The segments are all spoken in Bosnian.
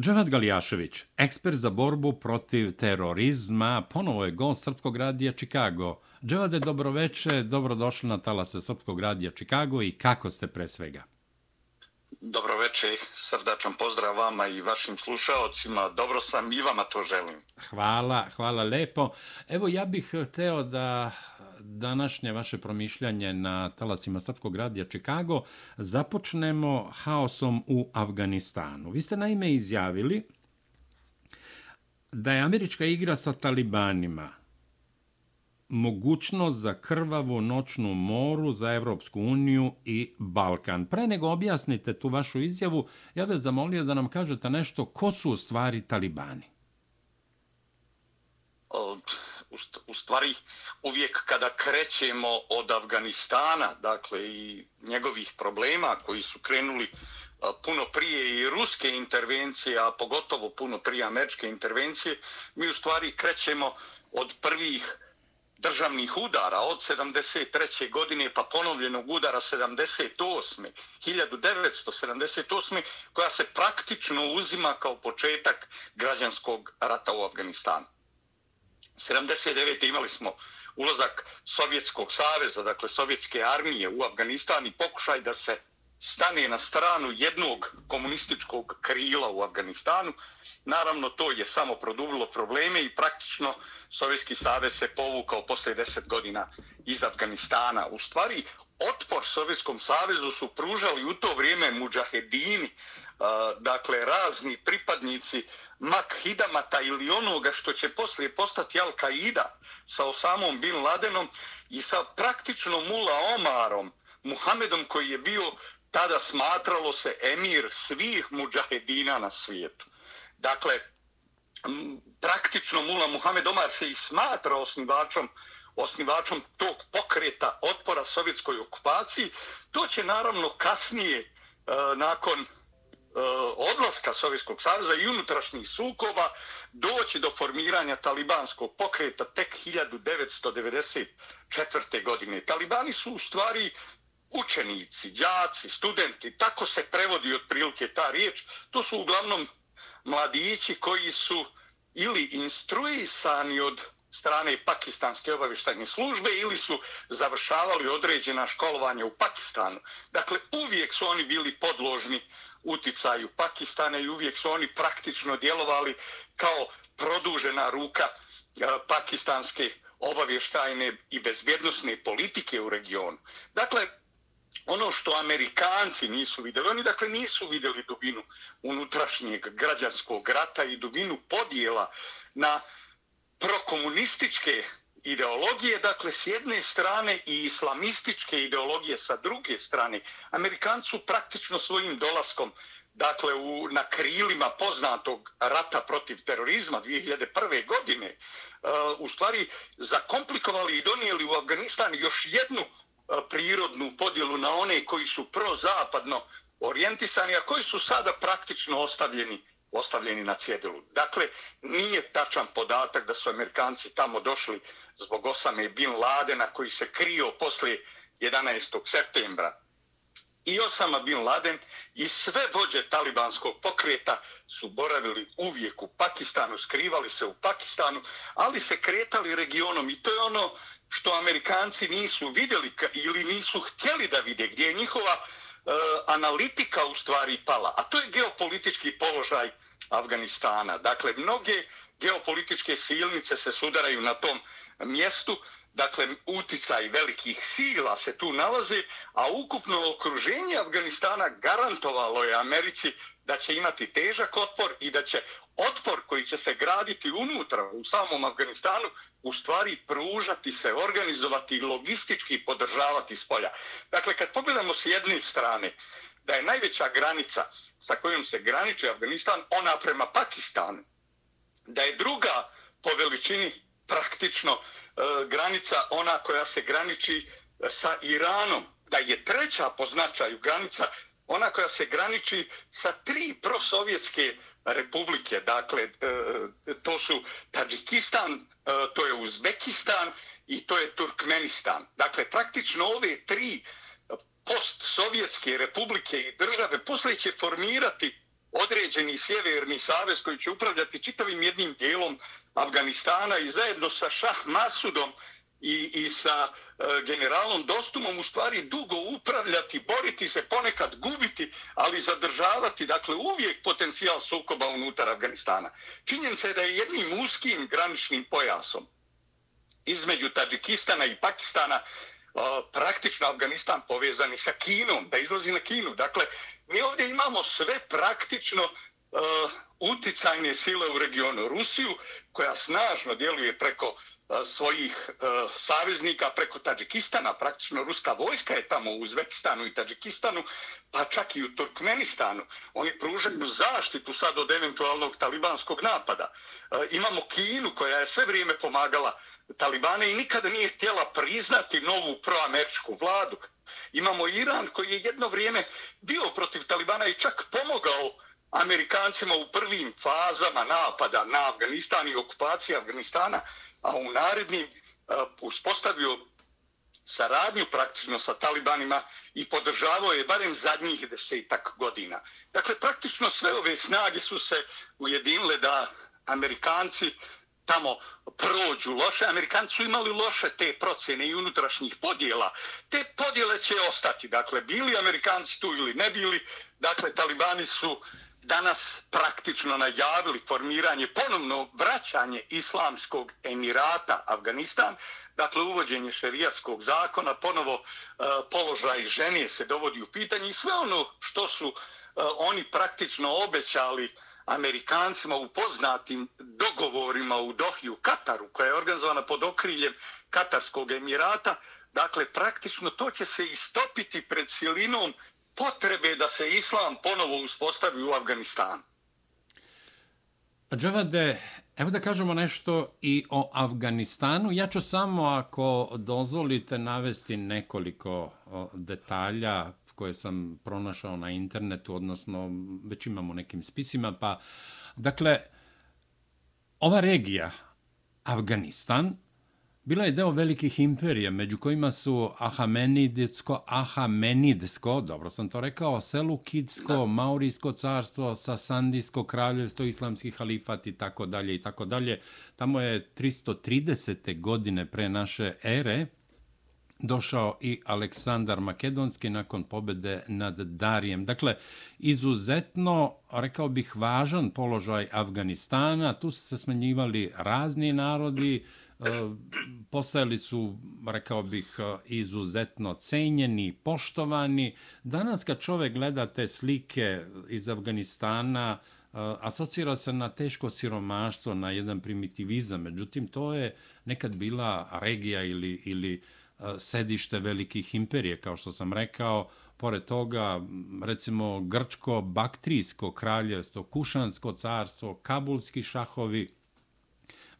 Dževad Galijašević, ekspert za borbu protiv terorizma, ponovo je gost Srpskog radija Čikago. Dževade, dobroveče, dobrodošli na talase Srpskog radija Čikago i kako ste pre svega? Dobro večer, srdačan pozdrav vama i vašim slušaocima. Dobro sam i vama to želim. Hvala, hvala lepo. Evo, ja bih hteo da današnje vaše promišljanje na talasima Srpskog radija Čikago započnemo haosom u Afganistanu. Vi ste naime izjavili da je američka igra sa talibanima mogućnost za krvavu noćnu moru za Evropsku uniju i Balkan. Pre nego objasnite tu vašu izjavu, ja bih zamolio da nam kažete nešto ko su u stvari talibani u stvari uvijek kada krećemo od Afganistana, dakle i njegovih problema koji su krenuli puno prije i ruske intervencije, a pogotovo puno prije američke intervencije, mi u stvari krećemo od prvih državnih udara od 73. godine pa ponovljenog udara 78. 1978. koja se praktično uzima kao početak građanskog rata u Afganistanu. 79. imali smo ulazak Sovjetskog saveza, dakle Sovjetske armije u Afganistan i pokušaj da se stane na stranu jednog komunističkog krila u Afganistanu. Naravno, to je samo produbilo probleme i praktično Sovjetski savez se povukao posle 10 godina iz Afganistana. U stvari, otpor Sovjetskom savezu su pružali u to vrijeme muđahedini, dakle razni pripadnici Mak Hidamata ili onoga što će poslije postati Al-Qaida sa Osamom Bin Ladenom i sa praktično Mula Omarom, Muhamedom koji je bio tada smatralo se emir svih muđahedina na svijetu. Dakle, praktično Mula Muhamed Omar se i smatra osnivačom osnivačom tog pokreta otpora sovjetskoj okupaciji, to će naravno kasnije, e, nakon e, odlaska Sovjetskog savjeza i unutrašnjih sukoba, doći do formiranja talibanskog pokreta tek 1994. godine. Talibani su u stvari učenici, đaci, studenti, tako se prevodi otprilike ta riječ. To su uglavnom mladići koji su ili instruisani od strane pakistanske obavještajne službe ili su završavali određena školovanja u Pakistanu. Dakle, uvijek su oni bili podložni uticaju Pakistana i uvijek su oni praktično djelovali kao produžena ruka e, pakistanske obavještajne i bezbjednostne politike u regionu. Dakle, ono što Amerikanci nisu vidjeli, oni dakle nisu vidjeli dubinu unutrašnjeg građanskog rata i dubinu podijela na prokomunističke ideologije, dakle, s jedne strane i islamističke ideologije sa druge strane. Amerikancu praktično svojim dolaskom, dakle, u, na krilima poznatog rata protiv terorizma 2001. godine, uh, u stvari zakomplikovali i donijeli u Afganistan još jednu uh, prirodnu podjelu na one koji su prozapadno orijentisani, a koji su sada praktično ostavljeni ostavljeni na cjedilu. Dakle, nije tačan podatak da su Amerikanci tamo došli zbog Osame Bin Ladena koji se krio poslije 11. septembra. I Osama Bin Laden i sve vođe talibanskog pokreta su boravili uvijek u Pakistanu, skrivali se u Pakistanu, ali se kretali regionom i to je ono što Amerikanci nisu vidjeli ili nisu htjeli da vide, gdje je njihova e, analitika u stvari pala. A to je geopolitički položaj Afganistana. Dakle, mnoge geopolitičke silnice se sudaraju na tom mjestu, dakle, uticaj velikih sila se tu nalaze, a ukupno okruženje Afganistana garantovalo je Americi da će imati težak otpor i da će otpor koji će se graditi unutra u samom Afganistanu u stvari pružati se, organizovati i logistički podržavati s polja. Dakle, kad pogledamo s jedne strane, da je najveća granica sa kojom se graniči Afganistan ona prema Pakistanu, da je druga po veličini praktično e, granica ona koja se graniči e, sa Iranom, da je treća po značaju granica ona koja se graniči sa tri prosovjetske republike, dakle e, to su Tadžikistan, e, to je Uzbekistan i to je Turkmenistan. Dakle, praktično ove tri postsovjetske republike i države poslije će formirati određeni sjeverni savez koji će upravljati čitavim jednim dijelom Afganistana i zajedno sa Šah Masudom i, i sa e, generalom Dostumom u stvari dugo upravljati, boriti se, ponekad gubiti, ali zadržavati, dakle, uvijek potencijal sukoba unutar Afganistana. Činjenica je da je jednim uskim graničnim pojasom između Tadžikistana i Pakistana e, praktično Afganistan povezani sa Kinom, da izlazi na Kinu. Dakle, mi ovdje imamo sve praktično uh, uticajne sile u regionu. Rusiju, koja snažno djeluje preko E, svojih e, saveznika preko Tadžikistana, praktično ruska vojska je tamo u Uzbekistanu i Tadžikistanu, pa čak i u Turkmenistanu. Oni pružaju zaštitu sad od eventualnog talibanskog napada. E, imamo Kinu koja je sve vrijeme pomagala Talibane i nikada nije htjela priznati novu proameričku vladu. Imamo Iran koji je jedno vrijeme bio protiv Talibana i čak pomogao Amerikancima u prvim fazama napada na Afganistan i okupacije Afganistana, a u narednim uspostavio saradnju praktično sa Talibanima i podržavao je barem zadnjih desetak godina. Dakle, praktično sve ove snage su se ujedinile da Amerikanci tamo prođu loše. Amerikanci su imali loše te procjene i unutrašnjih podjela. Te podjele će ostati. Dakle, bili Amerikanci tu ili ne bili. Dakle, talibani su danas praktično najavili formiranje, ponovno vraćanje islamskog emirata Afganistan, dakle uvođenje šerijatskog zakona, ponovo e, položaj ženije se dovodi u pitanje i sve ono što su e, oni praktično obećali Amerikancima u poznatim dogovorima u Dohiju, Kataru, koja je organizovana pod okriljem Katarskog emirata, dakle, praktično to će se istopiti pred silinom potrebe da se islam ponovo uspostavi u Afganistanu. Džavade, evo da kažemo nešto i o Afganistanu. Ja ću samo, ako dozvolite, navesti nekoliko detalja koje sam pronašao na internetu, odnosno već imamo nekim spisima, pa dakle, ova regija, Afganistan, bila je deo velikih imperija, među kojima su Ahamenidsko, Ahamenidsko, dobro sam to rekao, Selukidsko, Maurijsko carstvo, Sasandijsko kraljevstvo, islamski halifat i tako dalje i tako dalje. Tamo je 330. godine pre naše ere, došao i Aleksandar Makedonski nakon pobede nad Darijem. Dakle, izuzetno, rekao bih, važan položaj Afganistana. Tu su se smenjivali razni narodi, e, E, postajali su, rekao bih, e, izuzetno cenjeni, poštovani. Danas kad čovek gleda te slike iz Afganistana, e, asocira se na teško siromaštvo, na jedan primitivizam. Međutim, to je nekad bila regija ili, ili sedište velikih imperije, kao što sam rekao, pored toga, recimo, Grčko-Baktrijsko kraljevstvo, Kušansko carstvo, Kabulski šahovi,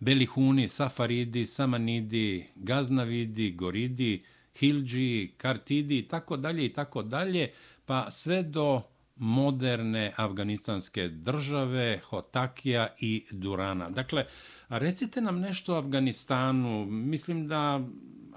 Belihuni, Safaridi, Samanidi, Gaznavidi, Goridi, Hilđi, Kartidi i tako dalje i tako dalje, pa sve do moderne afganistanske države, Hotakija i Durana. Dakle, recite nam nešto o Afganistanu. Mislim da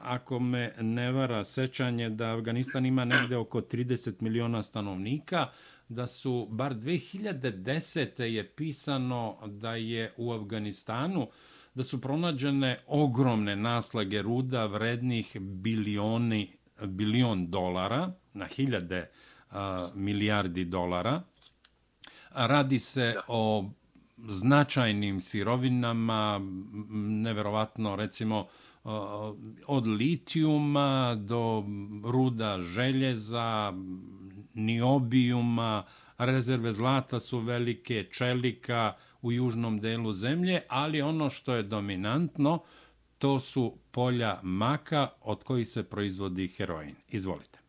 ako me ne vara sećanje da Afganistan ima negde oko 30 miliona stanovnika, da su bar 2010. je pisano da je u Afganistanu da su pronađene ogromne naslage ruda vrednih bilioni, bilion dolara na hiljade a, milijardi dolara. Radi se o značajnim sirovinama, neverovatno recimo od litijuma do ruda željeza, niobijuma, rezerve zlata su velike, čelika u južnom delu zemlje, ali ono što je dominantno, to su polja maka od kojih se proizvodi heroin. Izvolite.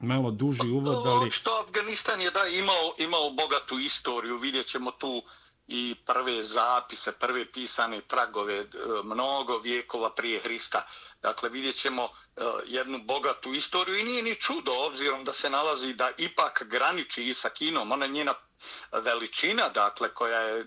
Malo duži uvod, ali... Što Afganistan je da imao, imao bogatu istoriju, vidjet ćemo tu i prve zapise, prve pisane tragove e, mnogo vijekova prije Hrista. Dakle, vidjet ćemo e, jednu bogatu istoriju i nije ni čudo obzirom da se nalazi da ipak graniči i sa Kinom. Ona njena veličina, dakle, koja je e,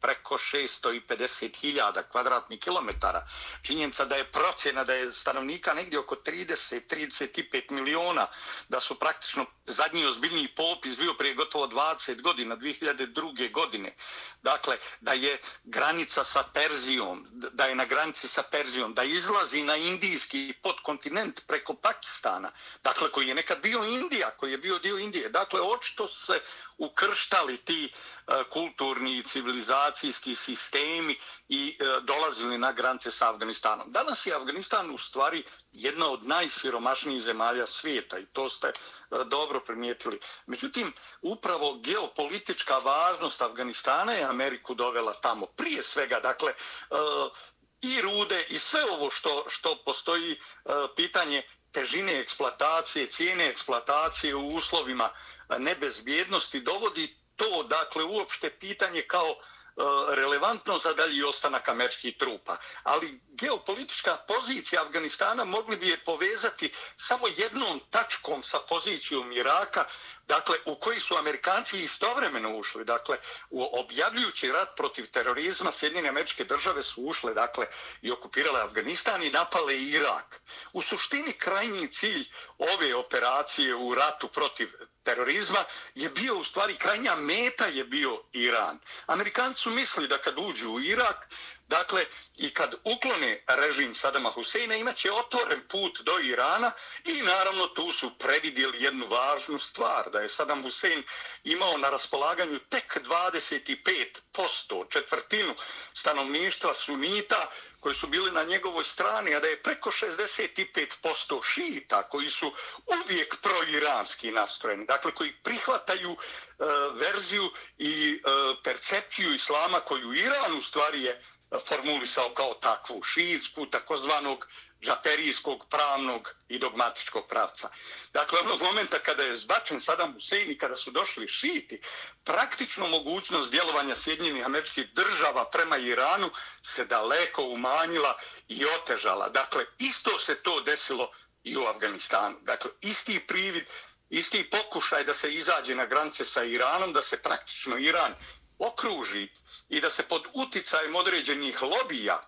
preko 650.000 kvadratnih kilometara. Činjenica da je procjena da je stanovnika negdje oko 30-35 miliona, da su praktično zadnji ozbiljniji popis bio prije gotovo 20 godina, 2002. godine. Dakle, da je granica sa Perzijom, da je na granici sa Perzijom, da izlazi na indijski podkontinent preko Pakistana, dakle, koji je nekad bio Indija, koji je bio dio Indije. Dakle, očito se u ukrštali ti e, kulturni i civilizacijski sistemi i e, dolazili na granice sa Afganistanom. Danas je Afganistan u stvari jedna od najsiromašnijih zemalja svijeta i to ste e, dobro primijetili. Međutim, upravo geopolitička važnost Afganistana je Ameriku dovela tamo. Prije svega, dakle, i rude i sve ovo što, što postoji pitanje težine eksploatacije, cijene eksploatacije u uslovima nebezbjednosti dovodi to, dakle, uopšte pitanje kao e, relevantno za dalji ostanak američkih trupa. Ali geopolitička pozicija Afganistana mogli bi je povezati samo jednom tačkom sa pozicijom Iraka, dakle, u koji su Amerikanci istovremeno ušli. Dakle, u objavljujući rat protiv terorizma, Sjedinjene američke države su ušle, dakle, i okupirale Afganistan i napale Irak. U suštini, krajnji cilj ove operacije u ratu protiv terorizma je bio, u stvari, krajnja meta je bio Iran. Amerikanci su mislili da kad uđu u Irak, Dakle, i kad uklone režim Sadama Huseina, imaće otvoren put do Irana i naravno tu su previdjeli jednu važnu stvar, da je Sadam Husein imao na raspolaganju tek 25% četvrtinu stanovništva sunita koji su bili na njegovoj strani, a da je preko 65% šita koji su uvijek proiranski nastrojeni, dakle koji prihvataju uh, verziju i uh, percepciju islama koju Iran u stvari je formulisao kao takvu šiitsku, takozvanog džaterijskog, pravnog i dogmatičkog pravca. Dakle, onog momenta kada je zbačen Saddam Hussein i kada su došli šiti, praktično mogućnost djelovanja Sjedinjenih američkih država prema Iranu se daleko umanjila i otežala. Dakle, isto se to desilo i u Afganistanu. Dakle, isti privid, isti pokušaj da se izađe na granice sa Iranom, da se praktično Iran okruži i da se pod uticajem određenih lobija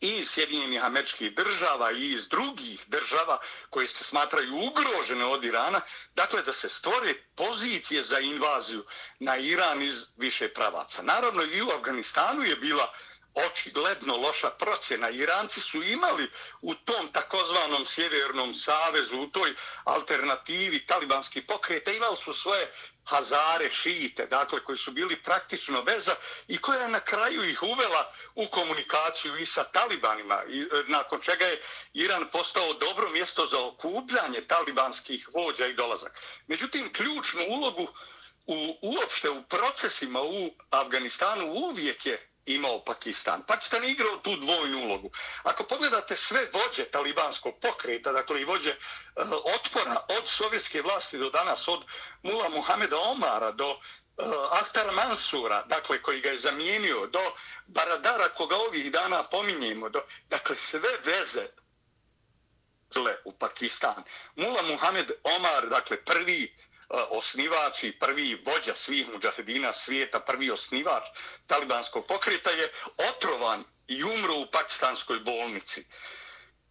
i iz Sjedinjenih američkih država i iz drugih država koje se smatraju ugrožene od Irana, dakle da se stvore pozicije za invaziju na Iran iz više pravaca. Naravno i u Afganistanu je bila očigledno loša procjena. Iranci su imali u tom takozvanom sjevernom savezu, u toj alternativi talibanskih pokreta, imali su svoje hazare, šite, dakle, koji su bili praktično veza i koja je na kraju ih uvela u komunikaciju i sa talibanima, i, e, nakon čega je Iran postao dobro mjesto za okupljanje talibanskih vođa i dolazak. Međutim, ključnu ulogu u, uopšte u procesima u Afganistanu uvijek je imao Pakistan. Pakistan je igrao tu dvojnu ulogu. Ako pogledate sve vođe talibanskog pokreta, dakle i vođe e, otpora od sovjetske vlasti do danas, od Mula Muhameda Omara do eh, e, Ahtara Mansura, dakle koji ga je zamijenio, do Baradara koga ovih dana pominjemo, do, dakle sve veze u Pakistan. Mula Muhamed Omar, dakle prvi E, osnivač i prvi vođa svih muđahedina svijeta, prvi osnivač talibanskog pokreta je otrovan i umro u pakistanskoj bolnici.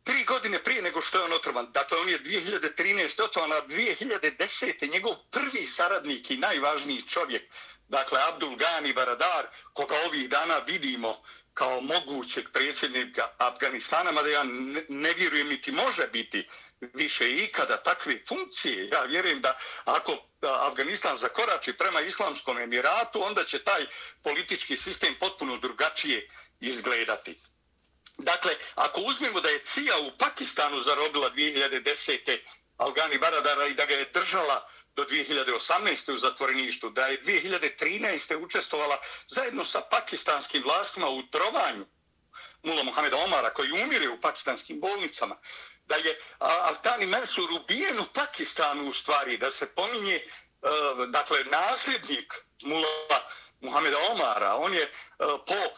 Tri godine prije nego što je on otrovan, dakle on je 2013. otrovan, a 2010. njegov prvi saradnik i najvažniji čovjek, dakle Abdul Gani Baradar, koga ovih dana vidimo kao mogućeg predsjednika Afganistana, mada ja ne vjerujem niti može biti više ikada takve funkcije. Ja vjerujem da ako Afganistan zakorači prema Islamskom Emiratu, onda će taj politički sistem potpuno drugačije izgledati. Dakle, ako uzmemo da je CIA u Pakistanu zarobila 2010. Algani Baradara i da ga je držala do 2018. u zatvoreništu, da je 2013. učestvovala zajedno sa pakistanskim vlastima u trovanju Mula Mohameda Omara koji umire u pakistanskim bolnicama, da je Altani Mansur ubijen u Pakistanu u stvari, da se pominje e, dakle, nasljednik Mula Muhameda Omara, on je e, po e,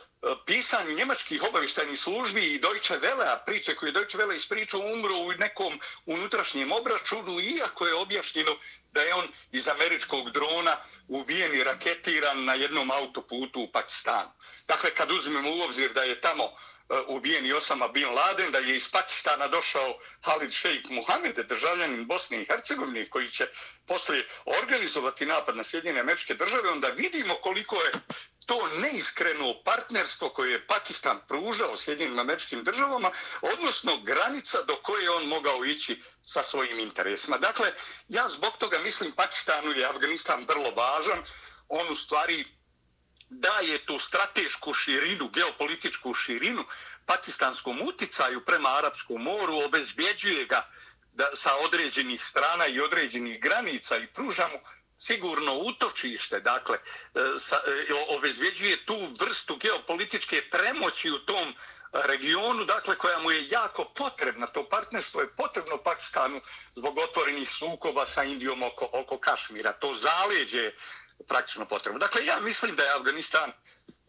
pisanju njemačkih obavištajnih službi i Deutsche Welle, a priče koje je Deutsche Welle ispričao, umro u nekom unutrašnjem obračunu, iako je objašnjeno da je on iz američkog drona ubijen i raketiran na jednom autoputu u Pakistanu. Dakle, kad uzmemo u obzir da je tamo E, ubijen i Osama Bin Laden, da je iz Pakistana došao Halid Sheikh Muhammed, državljanin Bosne i Hercegovine, koji će poslije organizovati napad na Sjedinjene američke države, onda vidimo koliko je to neiskreno partnerstvo koje je Pakistan pružao Sjedinim američkim državama, odnosno granica do koje je on mogao ići sa svojim interesima. Dakle, ja zbog toga mislim Pakistanu i Afganistan vrlo važan. On u stvari daje tu stratešku širinu, geopolitičku širinu pakistanskom uticaju prema Arapskom moru, obezbjeđuje ga da, sa određenih strana i određenih granica i pruža mu sigurno utočište, dakle, e, sa, e, obezbjeđuje tu vrstu geopolitičke premoći u tom regionu, dakle, koja mu je jako potrebna. To partnerstvo je potrebno Pakistanu zbog otvorenih sukoba sa Indijom oko, oko Kašmira. To zaleđe praktično potrebno. Dakle, ja mislim da je Afganistan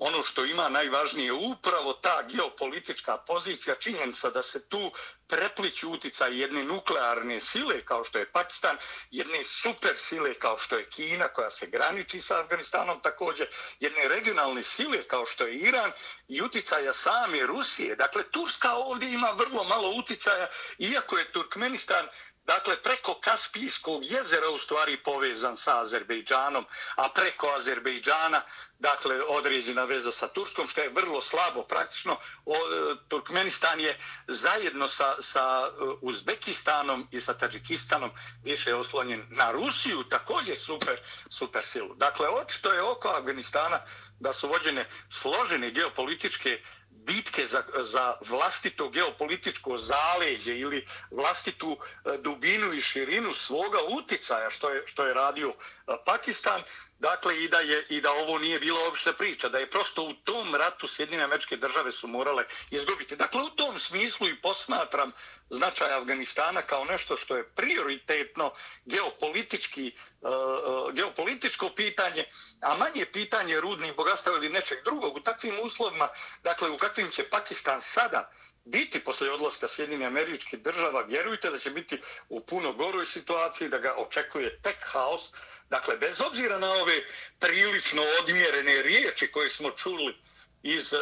ono što ima najvažnije upravo ta geopolitička pozicija, činjenica da se tu prepliću utica jedne nuklearne sile kao što je Pakistan, jedne super sile kao što je Kina koja se graniči sa Afganistanom također, jedne regionalne sile kao što je Iran i uticaja same Rusije. Dakle, Turska ovdje ima vrlo malo uticaja, iako je Turkmenistan Dakle, preko Kaspijskog jezera u stvari povezan sa Azerbejdžanom, a preko Azerbejdžana, dakle, određena veza sa Turskom, što je vrlo slabo praktično. O, e, Turkmenistan je zajedno sa, sa e, Uzbekistanom i sa Tadžikistanom više oslonjen na Rusiju, također super, super silu. Dakle, očito je oko Afganistana da su vođene složene geopolitičke bitke za, za vlastito geopolitičko zaleđe ili vlastitu eh, dubinu i širinu svoga uticaja što je, što je radio eh, Pakistan, dakle i da je i da ovo nije bila uopšte priča, da je prosto u tom ratu Sjedinjene američke države su morale izgubiti. Dakle, u tom smislu i posmatram značaj Afganistana kao nešto što je prioritetno geopolitički, uh, geopolitičko pitanje, a manje pitanje rudnih bogatstava ili nečeg drugog. U takvim uslovima, dakle, u kakvim će Pakistan sada biti posle odlaska Sjedinjene američke država, vjerujte da će biti u puno goroj situaciji, da ga očekuje tek haos. Dakle, bez obzira na ove prilično odmjerene riječi koje smo čuli iz uh,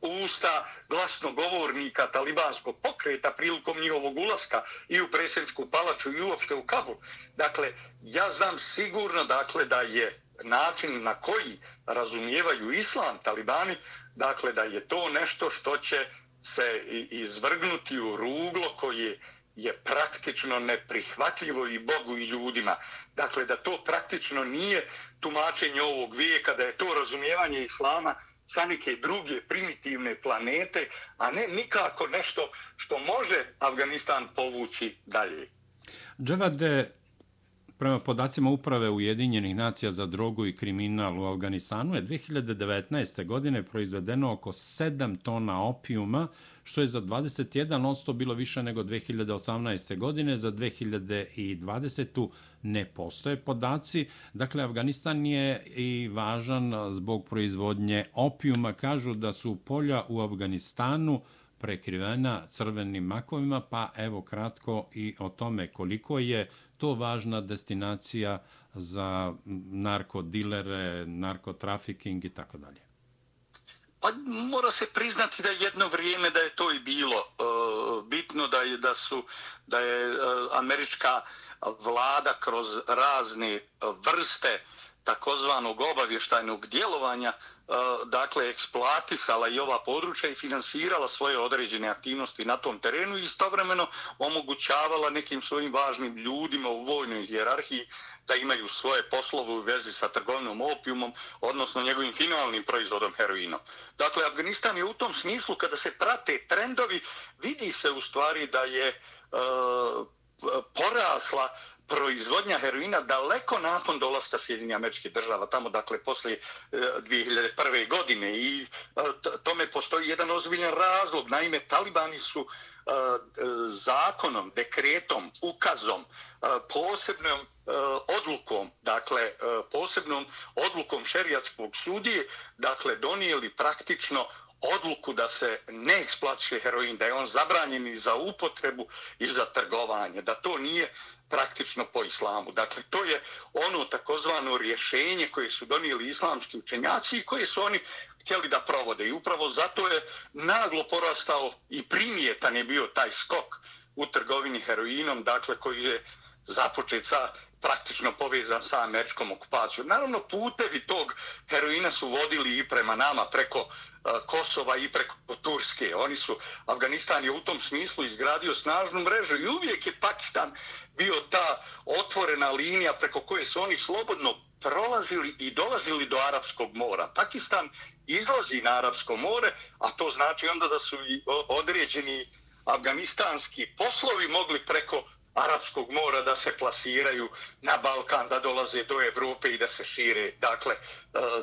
usta glasnogovornika talibanskog pokreta prilikom njihovog ulaska i u predsjedničku palaču i uopšte u Kabul. Dakle, ja znam sigurno dakle da je način na koji razumijevaju islam talibani, dakle da je to nešto što će se izvrgnuti u ruglo koje je praktično neprihvatljivo i Bogu i ljudima. Dakle, da to praktično nije tumačenje ovog vijeka, da je to razumijevanje islama sa neke druge primitivne planete, a ne nikako nešto što može Afganistan povući dalje. Džavade, prema podacima uprave Ujedinjenih nacija za drogu i kriminal u Afganistanu je 2019. godine proizvedeno oko 7 tona opijuma, što je za 21% bilo više nego 2018. godine. Za 2020. ne postoje podaci. Dakle, Afganistan je i važan zbog proizvodnje opijuma. Kažu da su polja u Afganistanu prekrivena crvenim makovima, pa evo kratko i o tome koliko je to važna destinacija za narkodilere, narkotrafiking i tako dalje. Pa mora se priznati da jedno vrijeme da je to i bilo e, bitno da je da su da je e, američka vlada kroz razne vrste takozvanog obavještajnog djelovanja E, dakle eksploatisala i ova područja i finansirala svoje određene aktivnosti na tom terenu i istovremeno omogućavala nekim svojim važnim ljudima u vojnoj hjerarhiji da imaju svoje poslove u vezi sa trgovinom opijumom, odnosno njegovim finalnim proizvodom heroinom. Dakle, Afganistan je u tom smislu, kada se prate trendovi, vidi se u stvari da je e, porasla proizvodnja heroina daleko nakon dolaska Sjedinja američke država, tamo dakle posle 2001. E, godine i e, tome postoji jedan ozbiljan razlog. Naime, talibani su e, zakonom, dekretom, ukazom, posebnom odlukom, dakle, posebnom odlukom šerijatskog sudije, dakle, donijeli praktično odluku da se ne eksploatiše heroin, da je on zabranjen i za upotrebu i za trgovanje, da to nije praktično po islamu. Dakle, to je ono takozvano rješenje koje su donijeli islamski učenjaci i koje su oni htjeli da provode. I upravo zato je naglo porastao i primjetan je bio taj skok u trgovini heroinom, dakle, koji je započet sa praktično povezan sa američkom okupacijom. Naravno, putevi tog heroina su vodili i prema nama preko e, Kosova i preko Turske. Oni su, Afganistan je u tom smislu izgradio snažnu mrežu i uvijek je Pakistan bio ta otvorena linija preko koje su oni slobodno prolazili i dolazili do Arabskog mora. Pakistan izlazi na Arabsko more, a to znači onda da su i određeni afganistanski poslovi mogli preko Arabskog mora da se plasiraju na Balkan, da dolaze do Evrope i da se šire dakle, e,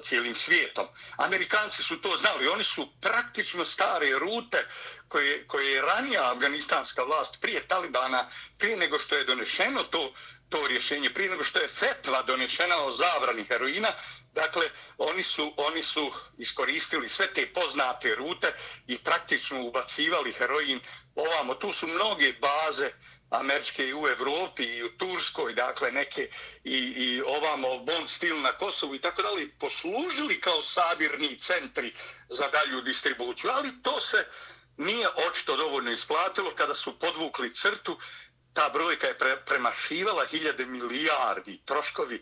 cijelim svijetom. Amerikanci su to znali. Oni su praktično stare rute koje, koje je ranija afganistanska vlast prije Talibana, prije nego što je donešeno to, to rješenje, prije nego što je fetva donešena o zabrani heroina, dakle, oni su, oni su iskoristili sve te poznate rute i praktično ubacivali heroin ovamo. Tu su mnoge baze američke i u Evropi i u Turskoj, dakle neke i, i ovamo Bond stil na Kosovu i tako dalje, poslužili kao sabirni centri za dalju distribuciju. Ali to se nije očito dovoljno isplatilo kada su podvukli crtu ta brojka je pre, premašivala hiljade milijardi troškovi, e,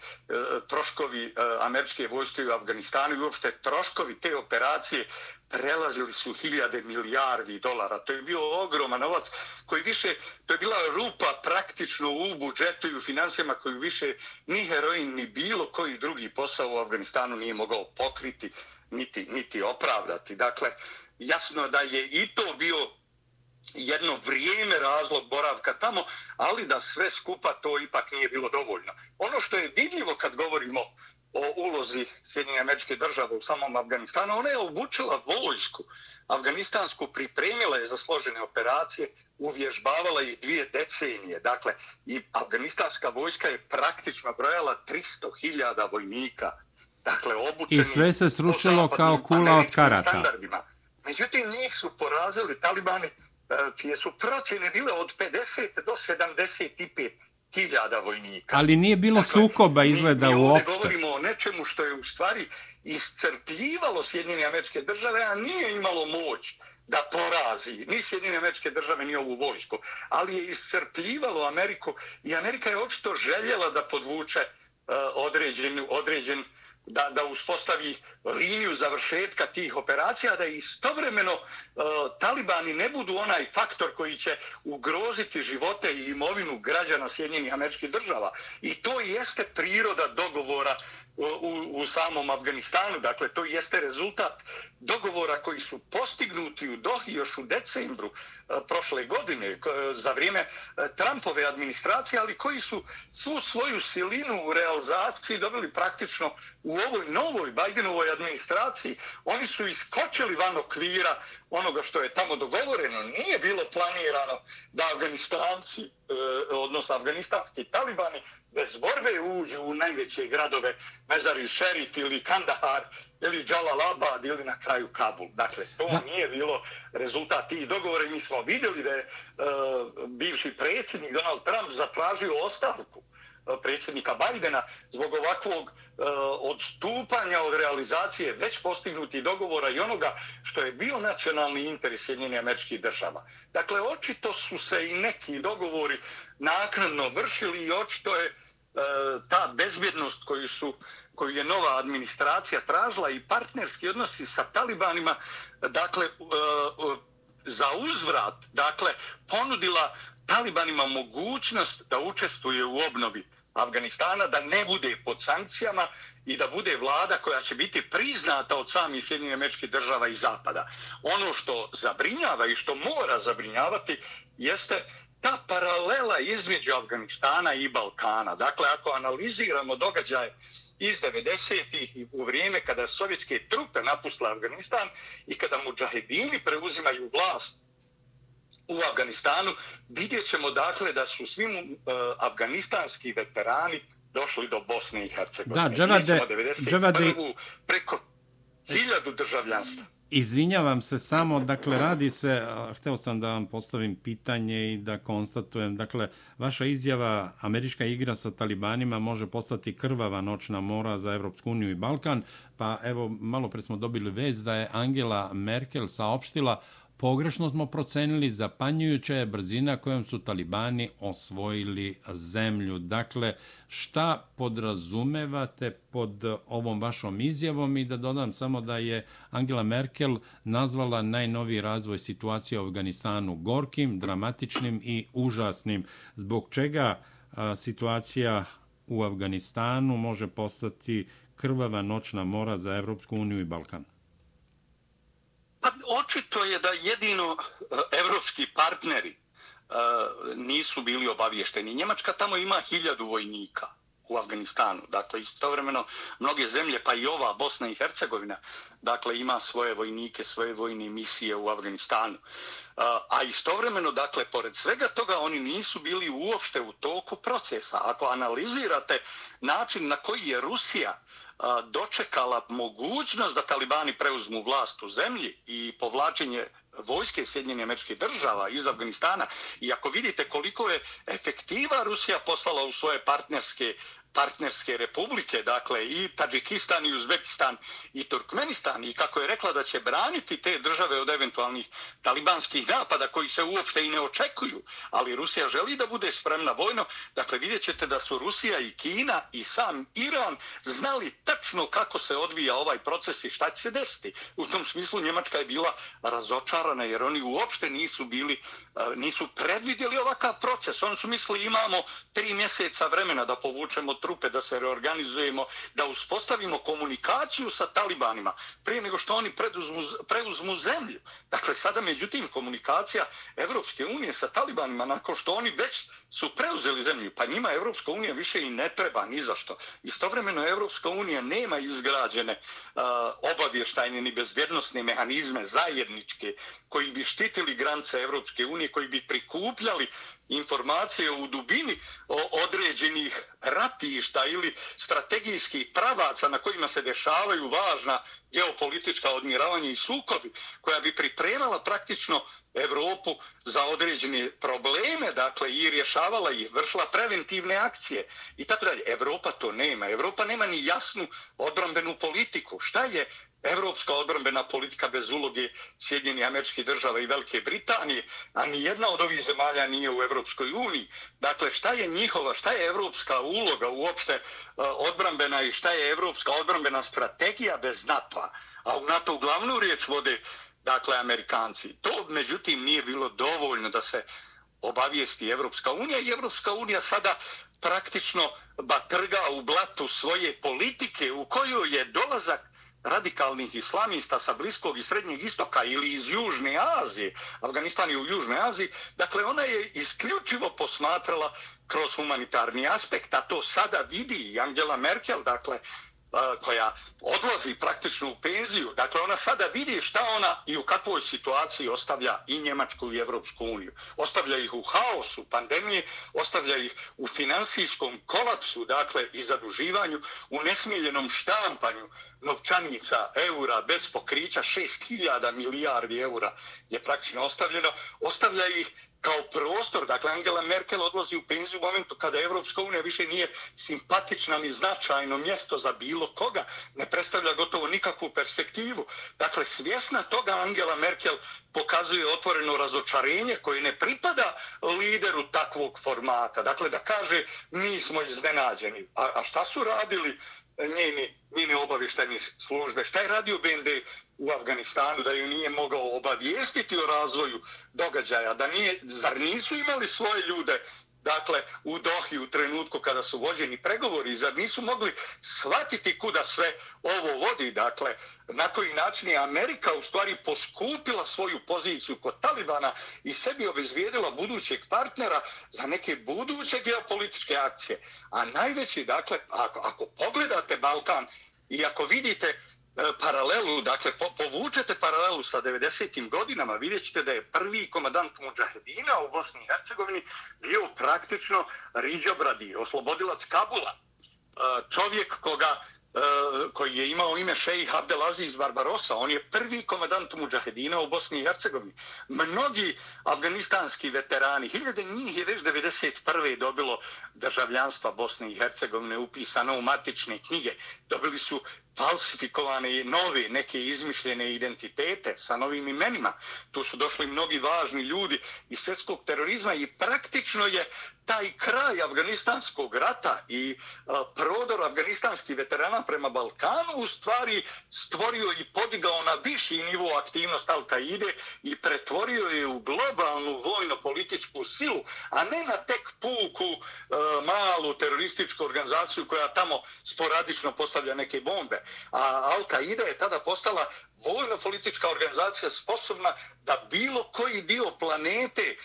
troškovi e, američke vojske u Afganistanu i uopšte troškovi te operacije prelazili su hiljade milijardi dolara. To je bio ogroman novac koji više, to je bila rupa praktično u budžetu i u financijama koju više ni heroin ni bilo koji drugi posao u Afganistanu nije mogao pokriti niti, niti opravdati. Dakle, jasno da je i to bio jedno vrijeme razlog boravka tamo, ali da sve skupa to ipak nije bilo dovoljno. Ono što je vidljivo kad govorimo o ulozi Sjedinje američke države u samom Afganistanu, ona je obučila vojsku afganistansku, pripremila je za složene operacije, uvježbavala ih dvije decenije. Dakle, i afganistanska vojska je praktično brojala 300.000 vojnika. Dakle, obučeni... I sve se srušilo kao kula od karata. Međutim, njih su porazili talibani čije su procjene bile od 50 do 75 hiljada vojnika. Ali nije bilo dakle, sukoba izgleda mi, mi uopšte. Mi govorimo o nečemu što je u stvari iscrpljivalo Sjedinjene američke države, a nije imalo moć da porazi ni Sjedinjene američke države, ni ovu vojsku. Ali je iscrpljivalo Ameriku i Amerika je očito željela da podvuče uh, određen, određen uh, da, da uspostavi liniju završetka tih operacija, da istovremeno e, talibani ne budu onaj faktor koji će ugroziti živote i imovinu građana Sjedinjenih američkih država. I to jeste priroda dogovora u, u samom Afganistanu. Dakle, to jeste rezultat dogovora koji su postignuti u Dohi još u decembru e, prošle godine e, za vrijeme e, Trumpove administracije, ali koji su svu svoju silinu u realizaciji dobili praktično u ovoj novoj Bidenovoj administraciji. Oni su iskočili van okvira onoga što je tamo dogovoreno. Nije bilo planirano da Afganistanci, odnosno afganistanski talibani, bez borbe uđu u najveće gradove Mezari Šerif ili Kandahar ili Jalalabad ili na kraju Kabul. Dakle, to da. nije bilo rezultat tih dogovora i mi smo vidjeli da je uh, bivši predsjednik Donald Trump zatražio ostavku E, predsjednika Bajdena zbog ovakvog e, odstupanja od realizacije već postignuti dogovora i onoga što je bio nacionalni interes Sjedinjene američkih država. Dakle, očito su se i neki dogovori naknadno vršili i očito je E, ta bezbjednost koju su koju je nova administracija tražila i partnerski odnosi sa talibanima dakle e, e za uzvrat dakle ponudila talibanima mogućnost da učestvuje u obnovi Afganistana da ne bude pod sankcijama i da bude vlada koja će biti priznata od samih Sjedinjene američke država i Zapada. Ono što zabrinjava i što mora zabrinjavati jeste ta paralela između Afganistana i Balkana. Dakle, ako analiziramo događaje iz 90-ih i u vrijeme kada sovjetske trupe napustile Afganistan i kada muđahedini preuzimaju vlast u Afganistanu, vidjet ćemo dakle da su svim uh, afganistanski veterani došli do Bosne i Hercegovine. Da, Džavade, Džavade... Preko hiljadu državljanstva. Izvinjavam se samo, dakle, radi se, hteo sam da vam postavim pitanje i da konstatujem, dakle, vaša izjava, američka igra sa talibanima može postati krvava noćna mora za Evropsku uniju i Balkan, pa evo, malo pre smo dobili vez da je Angela Merkel saopštila Pogrešno smo procenili zapanjujuća je brzina kojom su talibani osvojili zemlju. Dakle, šta podrazumevate pod ovom vašom izjavom i da dodam samo da je Angela Merkel nazvala najnoviji razvoj situacije u Afganistanu gorkim, dramatičnim i užasnim. Zbog čega situacija u Afganistanu može postati krvava noćna mora za Evropsku uniju i Balkan? Pa očito je da jedino e, evropski partneri e, nisu bili obavješteni. Njemačka tamo ima hiljadu vojnika u Afganistanu. Dakle, istovremeno mnoge zemlje, pa i ova Bosna i Hercegovina, dakle, ima svoje vojnike, svoje vojne misije u Afganistanu. A istovremeno, dakle, pored svega toga, oni nisu bili uopšte u toku procesa. Ako analizirate način na koji je Rusija dočekala mogućnost da talibani preuzmu vlast u zemlji i povlačenje vojske Sjedinjene američke država iz Afganistana i ako vidite koliko je efektiva Rusija poslala u svoje partnerske partnerske republike, dakle i Tadžikistan i Uzbekistan i Turkmenistan i kako je rekla da će braniti te države od eventualnih talibanskih napada koji se uopšte i ne očekuju, ali Rusija želi da bude spremna vojno, dakle vidjet ćete da su Rusija i Kina i sam Iran znali tačno kako se odvija ovaj proces i šta će se desiti. U tom smislu Njemačka je bila razočarana jer oni uopšte nisu bili, e, nisu predvidjeli ovakav proces. Oni su mislili imamo tri mjeseca vremena da povučemo trupe, da se reorganizujemo, da uspostavimo komunikaciju sa talibanima prije nego što oni preuzmu, preuzmu zemlju. Dakle, sada međutim komunikacija Evropske unije sa talibanima, nakon što oni već su preuzeli zemlju, pa njima Evropska unija više i ne treba ni zašto. Istovremeno Evropska unija nema izgrađene uh, obavještajne ni bezbjednostne mehanizme zajedničke koji bi štitili granice Evropske unije, koji bi prikupljali informacije u dubini određenih ratišta ili strategijskih pravaca na kojima se dešavaju važna geopolitička odmiravanja i sukobi, koja bi pripremala praktično Evropu za određene probleme, dakle, i rješavala ih, vršila preventivne akcije i tako dalje. Evropa to nema. Evropa nema ni jasnu odbrambenu politiku. Šta je evropska odbrambena politika bez uloge Sjedinjenih američkih država i Velike Britanije, a ni jedna od ovih zemalja nije u Evropskoj uniji. Dakle, šta je njihova, šta je evropska uloga uopšte e, odbrambena i šta je evropska odbrambena strategija bez NATO-a? A u NATO glavnu riječ vode, dakle, Amerikanci. To, međutim, nije bilo dovoljno da se obavijesti Evropska unija i Evropska unija sada praktično batrga u blatu svoje politike u kojoj je dolazak radikalnih islamista sa Bliskog i Srednjeg istoka ili iz Južne Azije, Afganistan je u Južnoj Aziji, dakle ona je isključivo posmatrala kroz humanitarni aspekt, a to sada vidi i Angela Merkel, dakle koja odlazi praktično u penziju. Dakle, ona sada vidi šta ona i u kakvoj situaciji ostavlja i Njemačku i Evropsku uniju. Ostavlja ih u haosu pandemije, ostavlja ih u finansijskom kolapsu, dakle, i zaduživanju, u nesmiljenom štampanju novčanica eura bez pokrića, 6000 milijardi eura je praktično ostavljeno. Ostavlja ih kao prostor, dakle Angela Merkel odlazi u penziju u momentu kada Evropska unija više nije simpatična ni značajno mjesto za bilo koga, ne predstavlja gotovo nikakvu perspektivu. Dakle, svjesna toga Angela Merkel pokazuje otvoreno razočarenje koje ne pripada lideru takvog formata. Dakle, da kaže mi smo iznenađeni. A, a šta su radili njeni, njene obavišteni službe? Šta je radio BND u Afganistanu, da ju nije mogao obavijestiti o razvoju događaja, da nije, zar nisu imali svoje ljude dakle, u Dohi u trenutku kada su vođeni pregovori, zar nisu mogli shvatiti kuda sve ovo vodi, dakle, na koji način je Amerika u stvari poskupila svoju poziciju kod Talibana i sebi obezvijedila budućeg partnera za neke buduće geopolitičke akcije. A najveći, dakle, ako, ako pogledate Balkan i ako vidite E, paralelu, dakle, po, povučete paralelu sa 90. godinama, vidjet ćete da je prvi komadant Mujahedina u Bosni i Hercegovini bio praktično Riđo Bradi, oslobodilac Kabula. E, čovjek koga e, koji je imao ime šejih Abdelaziz Barbarosa. On je prvi komandant Mujahedina u Bosni i Hercegovini. Mnogi afganistanski veterani, hiljade njih je već 1991. dobilo državljanstva Bosne i Hercegovine upisano u matične knjige. Dobili su falsifikovane nove, neke izmišljene identitete sa novim imenima. Tu su došli mnogi važni ljudi iz svjetskog terorizma i praktično je taj kraj Afganistanskog rata i a, prodor afganistanskih veterana prema Balkanu u stvari stvorio i podigao na viši nivo aktivnost Al-Qaide i pretvorio je u globalnu vojno-političku silu, a ne na tek puku e, malu terorističku organizaciju koja tamo sporadično postavlja neke bombe. A Al-Qaida je tada postala vojno-politička organizacija sposobna da bilo koji dio planete e,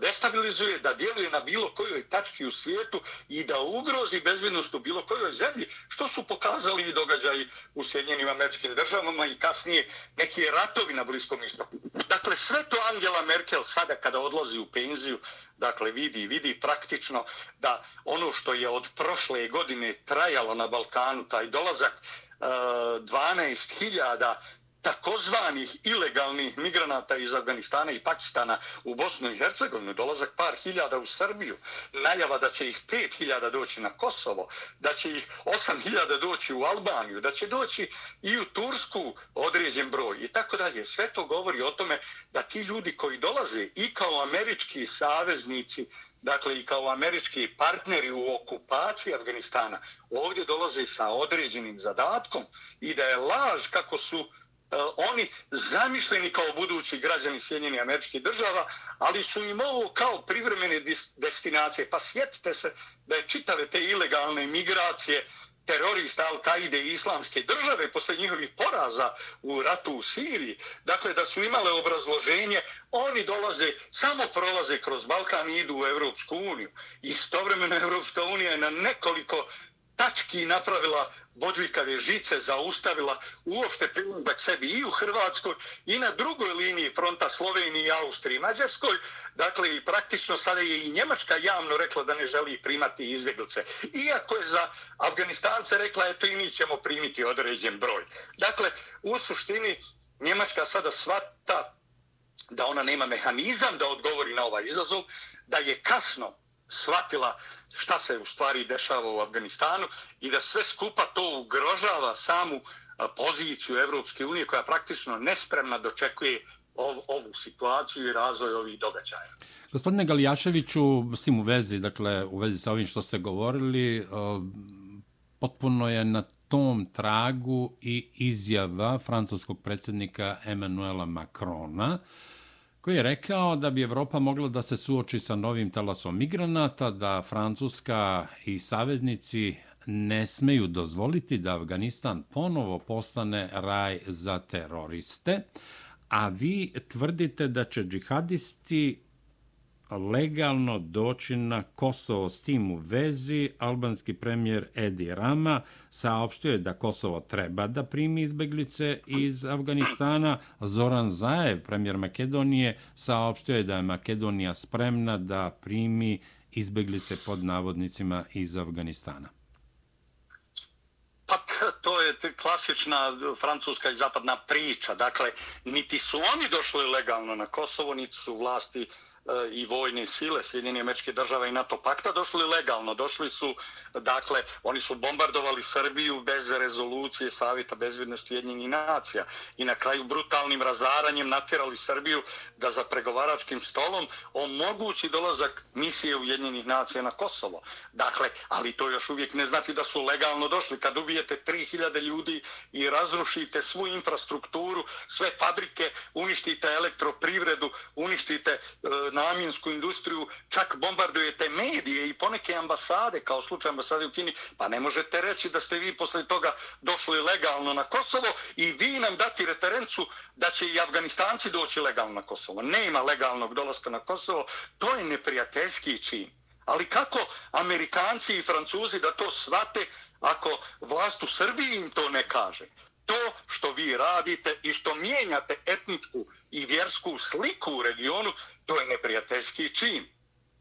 destabilizuje, da djeluje na bilo kojoj tački u svijetu i da ugrozi bezbjednost u bilo kojoj zemlji, što su pokazali i događaji u Sjedinjenim američkim državama i kasnije neki ratovi na Bliskom istoku. Dakle, sve to Angela Merkel sada kada odlazi u penziju, dakle vidi, vidi praktično da ono što je od prošle godine trajalo na Balkanu, taj dolazak 12.000 takozvanih ilegalnih migranata iz Afganistana i Pakistana u Bosnu i Hercegovinu, dolazak par hiljada u Srbiju, najava da će ih pet hiljada doći na Kosovo, da će ih osam hiljada doći u Albaniju, da će doći i u Tursku određen broj i tako dalje. Sve to govori o tome da ti ljudi koji dolaze i kao američki saveznici dakle i kao američki partneri u okupaciji Afganistana, ovdje dolaze sa određenim zadatkom i da je laž kako su uh, oni zamišljeni kao budući građani Sjedinjenih američkih država, ali su im ovo kao privremene destinacije. Pa sjetite se da je čitave te ilegalne migracije terorista Al-Qaide i islamske države posle njihovih poraza u ratu u Siriji, dakle da su imale obrazloženje, oni dolaze, samo prolaze kroz Balkan i idu u Evropsku uniju. Istovremeno Evropska unija je na nekoliko tački napravila bodljikave žice zaustavila uopšte prilazak sebi i u Hrvatskoj i na drugoj liniji fronta Sloveniji, Austriji i Mađarskoj. Dakle, i praktično sada je i Njemačka javno rekla da ne želi primati izbjeglice. Iako je za Afganistance rekla, eto i mi ćemo primiti određen broj. Dakle, u suštini Njemačka sada svata da ona nema mehanizam da odgovori na ovaj izazov, da je kasno shvatila šta se u stvari dešava u Afganistanu i da sve skupa to ugrožava samu poziciju Evropske unije koja praktično nespremna dočekuje ov, ovu situaciju i razvoj ovih događaja. Gospodine Galijaševiću, s tim u vezi, dakle, u vezi sa ovim što ste govorili, e, potpuno je na tom tragu i izjava francuskog predsjednika Emanuela Macrona, koji je rekao da bi Evropa mogla da se suoči sa novim talasom migranata, da Francuska i saveznici ne smeju dozvoliti da Afganistan ponovo postane raj za teroriste, a vi tvrdite da će džihadisti legalno doći na Kosovo s tim u vezi. Albanski premijer Edi Rama saopštio je da Kosovo treba da primi izbeglice iz Afganistana. Zoran Zaev, premijer Makedonije, saopštio je da je Makedonija spremna da primi izbeglice pod navodnicima iz Afganistana. Pa to je klasična francuska i zapadna priča. Dakle, niti su oni došli legalno na Kosovo, niti su vlasti i vojne sile Sjedinje američke države i NATO pakta došli legalno. Došli su, dakle, oni su bombardovali Srbiju bez rezolucije Savjeta bezbjednosti Ujedinjenih nacija i na kraju brutalnim razaranjem natjerali Srbiju da za pregovaračkim stolom omogući dolazak misije Ujedinjenih nacija na Kosovo. Dakle, ali to još uvijek ne znači da su legalno došli. Kad ubijete 3000 ljudi i razrušite svu infrastrukturu, sve fabrike, uništite elektroprivredu, uništite e, namjensku industriju, čak bombardujete medije i poneke ambasade, kao slučaj ambasade u Kini, pa ne možete reći da ste vi posle toga došli legalno na Kosovo i vi nam dati referencu da će i Afganistanci doći legalno na Kosovo. Nema legalnog dolaska na Kosovo, to je neprijateljski čin. Ali kako Amerikanci i Francuzi da to svate ako vlast u Srbiji im to ne kaže? To što vi radite i što mijenjate etničku i vjersku sliku u regionu, to je neprijateljski čin.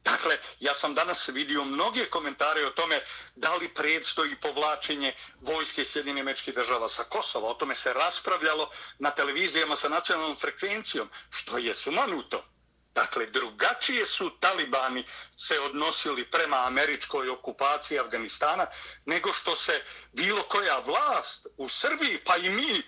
Dakle, ja sam danas vidio mnoge komentare o tome da li predstoji povlačenje vojske Sjedine mečke država sa Kosova. O tome se raspravljalo na televizijama sa nacionalnom frekvencijom, što je sumanuto. Dakle, drugačije su talibani se odnosili prema američkoj okupaciji Afganistana nego što se bilo koja vlast u Srbiji, pa i mi e,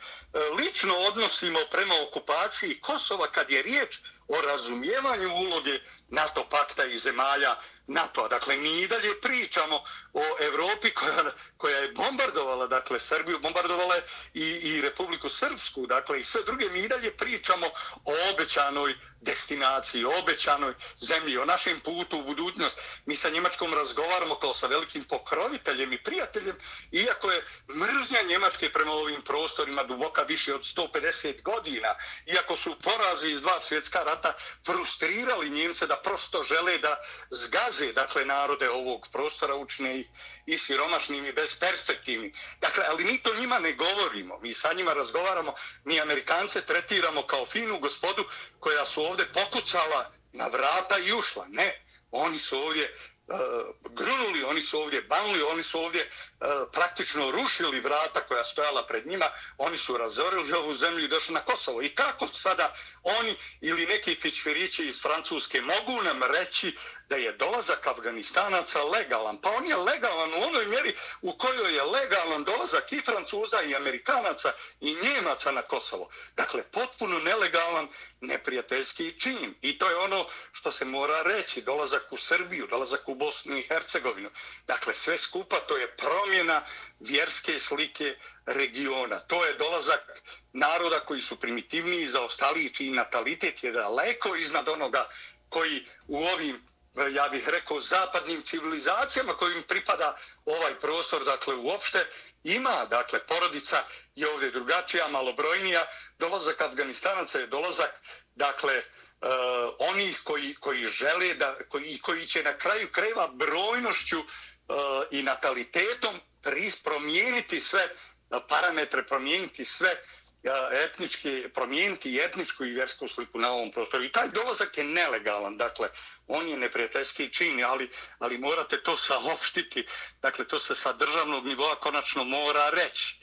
lično odnosimo prema okupaciji Kosova kad je riječ o razumijevanju uloge NATO pakta i zemalja NATO-a. Dakle, mi i dalje pričamo o Evropi koja, koja je bombardovala, dakle, Srbiju, bombardovala i, i Republiku Srpsku, dakle, i sve druge, mi i dalje pričamo o obećanoj destinaciji, o obećanoj zemlji, o našem putu u budućnost. Mi sa Njemačkom razgovaramo kao sa velikim pokroviteljem i prijateljem, iako je mržnja Njemačke prema ovim prostorima duboka više od 150 godina, iako su porazi iz dva svjetska rata frustrirali Njemce da prosto žele da zgaze, dakle, narode ovog prostora, učine ih i siromašnim i besperspektivnim. Dakle, ali mi to njima ne govorimo, mi sa njima razgovaramo, mi Amerikance tretiramo kao finu gospodu koja su ovdje pokucala na vrata i ušla. Ne, oni su ovdje uh, grunuli, oni su ovdje banuli, oni su ovdje E, praktično rušili vrata koja stojala pred njima, oni su razorili ovu zemlju i došli na Kosovo. I kako sada oni ili neki kičverići iz Francuske mogu nam reći da je dolazak Afganistanaca legalan. Pa on je legalan u onoj mjeri u kojoj je legalan dolazak i Francuza i Amerikanaca i Njemaca na Kosovo. Dakle, potpuno nelegalan neprijateljski čin. I to je ono što se mora reći. Dolazak u Srbiju, dolazak u Bosnu i Hercegovinu. Dakle, sve skupa to je pro promjena vjerske slike regiona. To je dolazak naroda koji su primitivniji za ostaliji čiji natalitet je daleko iznad onoga koji u ovim ja bih rekao, zapadnim civilizacijama kojim pripada ovaj prostor, dakle, uopšte ima, dakle, porodica je ovdje drugačija, malobrojnija, dolazak Afganistanaca je dolazak, dakle, uh, onih koji, koji žele da, koji, koji će na kraju kreva brojnošću uh, E, i natalitetom promijeniti sve e, parametre, promijeniti sve e, etnički, promijeniti etničku i vjersku sliku na ovom prostoru. I taj dolazak je nelegalan, dakle, on je neprijateljski čin, ali, ali morate to saopštiti, dakle, to se sa državnog nivoa konačno mora reći.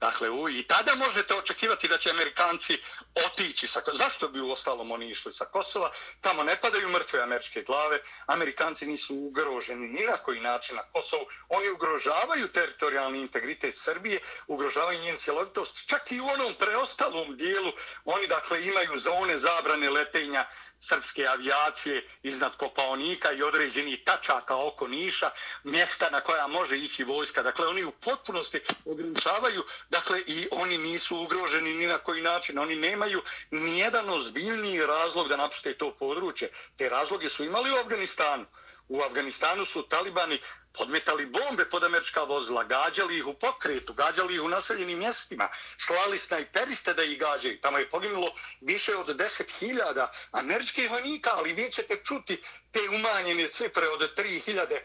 Dakle, u, i tada možete očekivati da će Amerikanci otići sa Zašto bi u ostalom oni išli sa Kosova? Tamo ne padaju mrtve američke glave. Amerikanci nisu ugroženi ni na koji način na Kosovu. Oni ugrožavaju teritorijalni integritet Srbije, ugrožavaju njen cjelovitost. Čak i u onom preostalom dijelu oni, dakle, imaju zone zabrane letenja srpske avijacije iznad Kopaonika i određeni tačaka oko Niša, mjesta na koja može ići vojska. Dakle, oni u potpunosti ograničavaju, dakle, i oni nisu ugroženi ni na koji način. Oni nemaju nijedan ozbiljniji razlog da napuste to područje. Te razloge su imali u Afganistanu. U Afganistanu su talibani podmetali bombe pod američka vozila, gađali ih u pokretu, gađali ih u naseljenim mjestima, slali snajperiste da ih gađaju. Tamo je poginulo više od 10.000 američkih vojnika, ali vi ćete čuti te umanjene cifre od 3.000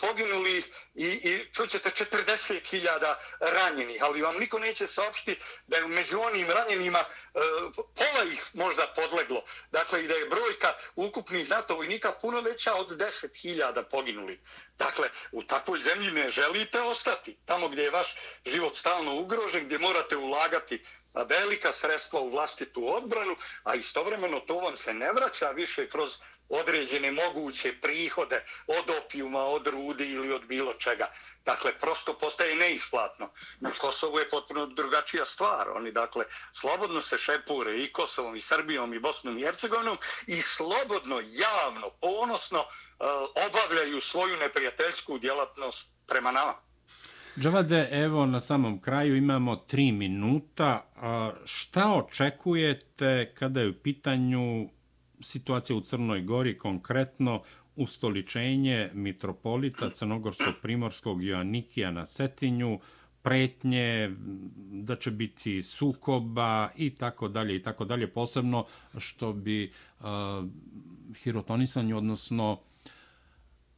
poginulih i, i čućete 40.000 ranjenih. Ali vam niko neće saopštiti da je među onim ranjenima e, pola ih možda podleglo. Dakle, i da je brojka ukupnih NATO vojnika puno veća od 10.000 poginulih. Dakle, u takvoj zemlji ne želite ostati. Tamo gdje je vaš život stalno ugrožen, gdje morate ulagati velika sredstva u vlastitu odbranu, a istovremeno to vam se ne vraća više kroz određene moguće prihode od opijuma, od rudi ili od bilo čega. Dakle, prosto postaje neisplatno. Na Kosovu je potpuno drugačija stvar. Oni, dakle, slobodno se šepure i Kosovom, i Srbijom, i Bosnom, i Hercegovinom i slobodno, javno, ponosno uh, obavljaju svoju neprijateljsku djelatnost prema nama. Džavade, evo na samom kraju imamo tri minuta. Šta očekujete kada je u pitanju situacija u Crnoj Gori, konkretno ustoličenje mitropolita Crnogorskog primorskog Joannikija na Cetinju, pretnje, da će biti sukoba i tako dalje i tako dalje, posebno što bi uh, hirotonisanju, odnosno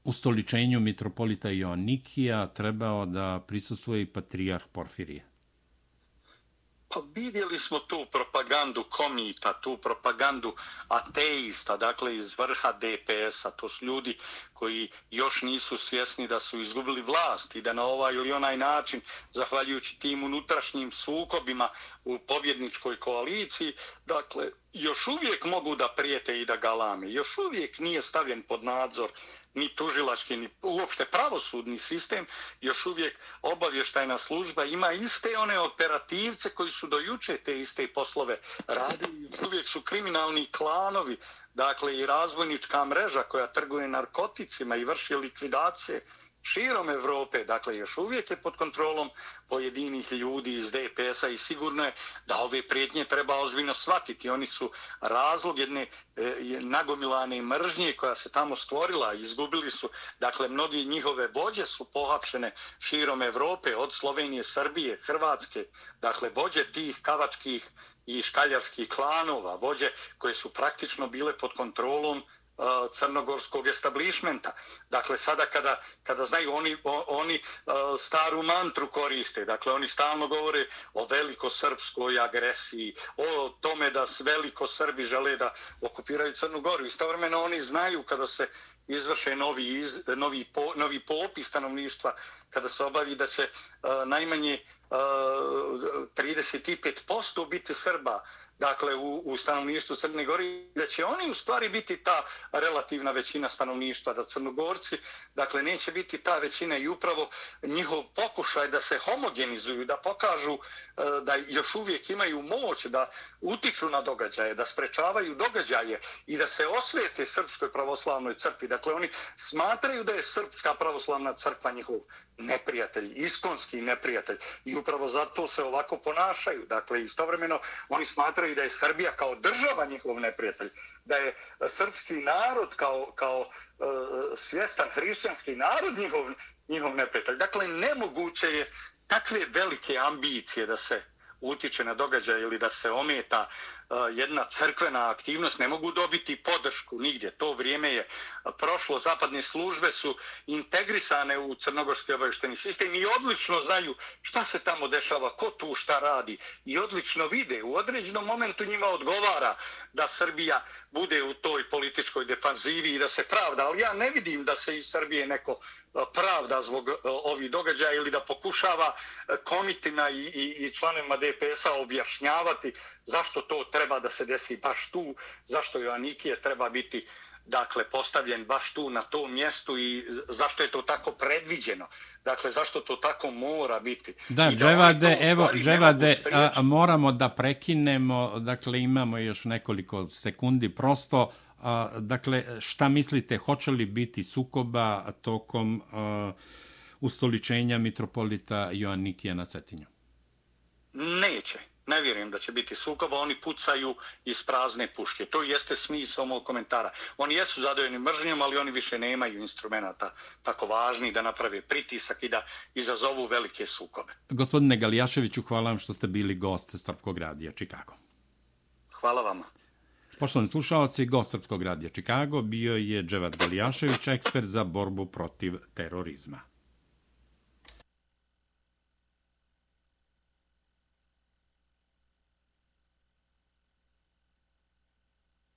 ustoličenju mitropolita i trebao da prisustuje i patrijarh Porfirije? Pa vidjeli smo tu propagandu komita, tu propagandu ateista, dakle iz vrha DPS-a. To su ljudi koji još nisu svjesni da su izgubili vlast i da na ovaj ili onaj način, zahvaljujući tim unutrašnjim sukobima u pobjedničkoj koaliciji, dakle, još uvijek mogu da prijete i da galame. Još uvijek nije stavljen pod nadzor ni tužilački, ni uopšte pravosudni sistem, još uvijek obavještajna služba ima iste one operativce koji su dojuče te iste poslove radili. Uvijek su kriminalni klanovi, dakle i razvojnička mreža koja trguje narkoticima i vrši likvidacije širom Evrope, dakle još uvijek je pod kontrolom pojedinih ljudi iz DPS-a i sigurno je da ove prijetnje treba ozbiljno shvatiti. Oni su razlog jedne e, nagomilane mržnje koja se tamo stvorila, izgubili su, dakle mnogi njihove vođe su pohapšene širom Evrope, od Slovenije, Srbije, Hrvatske, dakle vođe tih kavačkih i škaljarskih klanova, vođe koje su praktično bile pod kontrolom crnogorskog establishmenta. Dakle, sada kada, kada znaju, oni, oni staru mantru koriste. Dakle, oni stalno govore o velikosrpskoj agresiji, o tome da veliko Srbi žele da okupiraju Crnu Goru. Istovremeno oni znaju kada se izvrše novi, iz, novi, po, novi popis stanovništva, kada se obavi da će uh, najmanje uh, 35% biti Srba, dakle u, u stanovništvu Crne Gore, da će oni u stvari biti ta relativna većina stanovništva, da Crnogorci, dakle neće biti ta većina i upravo njihov pokušaj da se homogenizuju, da pokažu e, da još uvijek imaju moć da utiču na događaje, da sprečavaju događaje i da se osvete Srpskoj pravoslavnoj crkvi. Dakle, oni smatraju da je Srpska pravoslavna crkva njihov neprijatelj, iskonski neprijatelj i upravo zato se ovako ponašaju. Dakle, istovremeno oni smatraju da je Srbija kao država njihov neprijatelj, da je srpski narod kao, kao e, svjestan hrišćanski narod njihov, njihov neprijatelj. Dakle, nemoguće je takve velike ambicije da se utiče na događaj ili da se ometa jedna crkvena aktivnost, ne mogu dobiti podršku nigdje. To vrijeme je prošlo. Zapadne službe su integrisane u crnogorski obavješteni sistem i odlično znaju šta se tamo dešava, ko tu šta radi i odlično vide. U određenom momentu njima odgovara da Srbija bude u toj političkoj defanzivi i da se pravda. Ali ja ne vidim da se iz Srbije neko pravda zbog ovih događaja ili da pokušava komitima i, i, i članima DPS-a objašnjavati zašto to treba da se desi baš tu, zašto Joannikije treba biti dakle postavljen baš tu na tom mjestu i zašto je to tako predviđeno. Dakle, zašto to tako mora biti. Da, Dževade, evo, Dževade, a, moramo da prekinemo, dakle, imamo još nekoliko sekundi, prosto, a, dakle, šta mislite, hoće li biti sukoba tokom a, ustoličenja mitropolita Joannikija na Cetinju? Neće ne vjerujem da će biti sukoba, oni pucaju iz prazne puške. To jeste smisao mog komentara. Oni jesu zadojeni mržnjom, ali oni više nemaju instrumenta tako važni da naprave pritisak i da izazovu velike sukobe. Gospodine Galijaševiću, hvala vam što ste bili gost Srpkog radija Čikago. Hvala vama. Poštovani slušalci, gost Srpskog radija Čikago bio je Dževat Galijašević, ekspert za borbu protiv terorizma.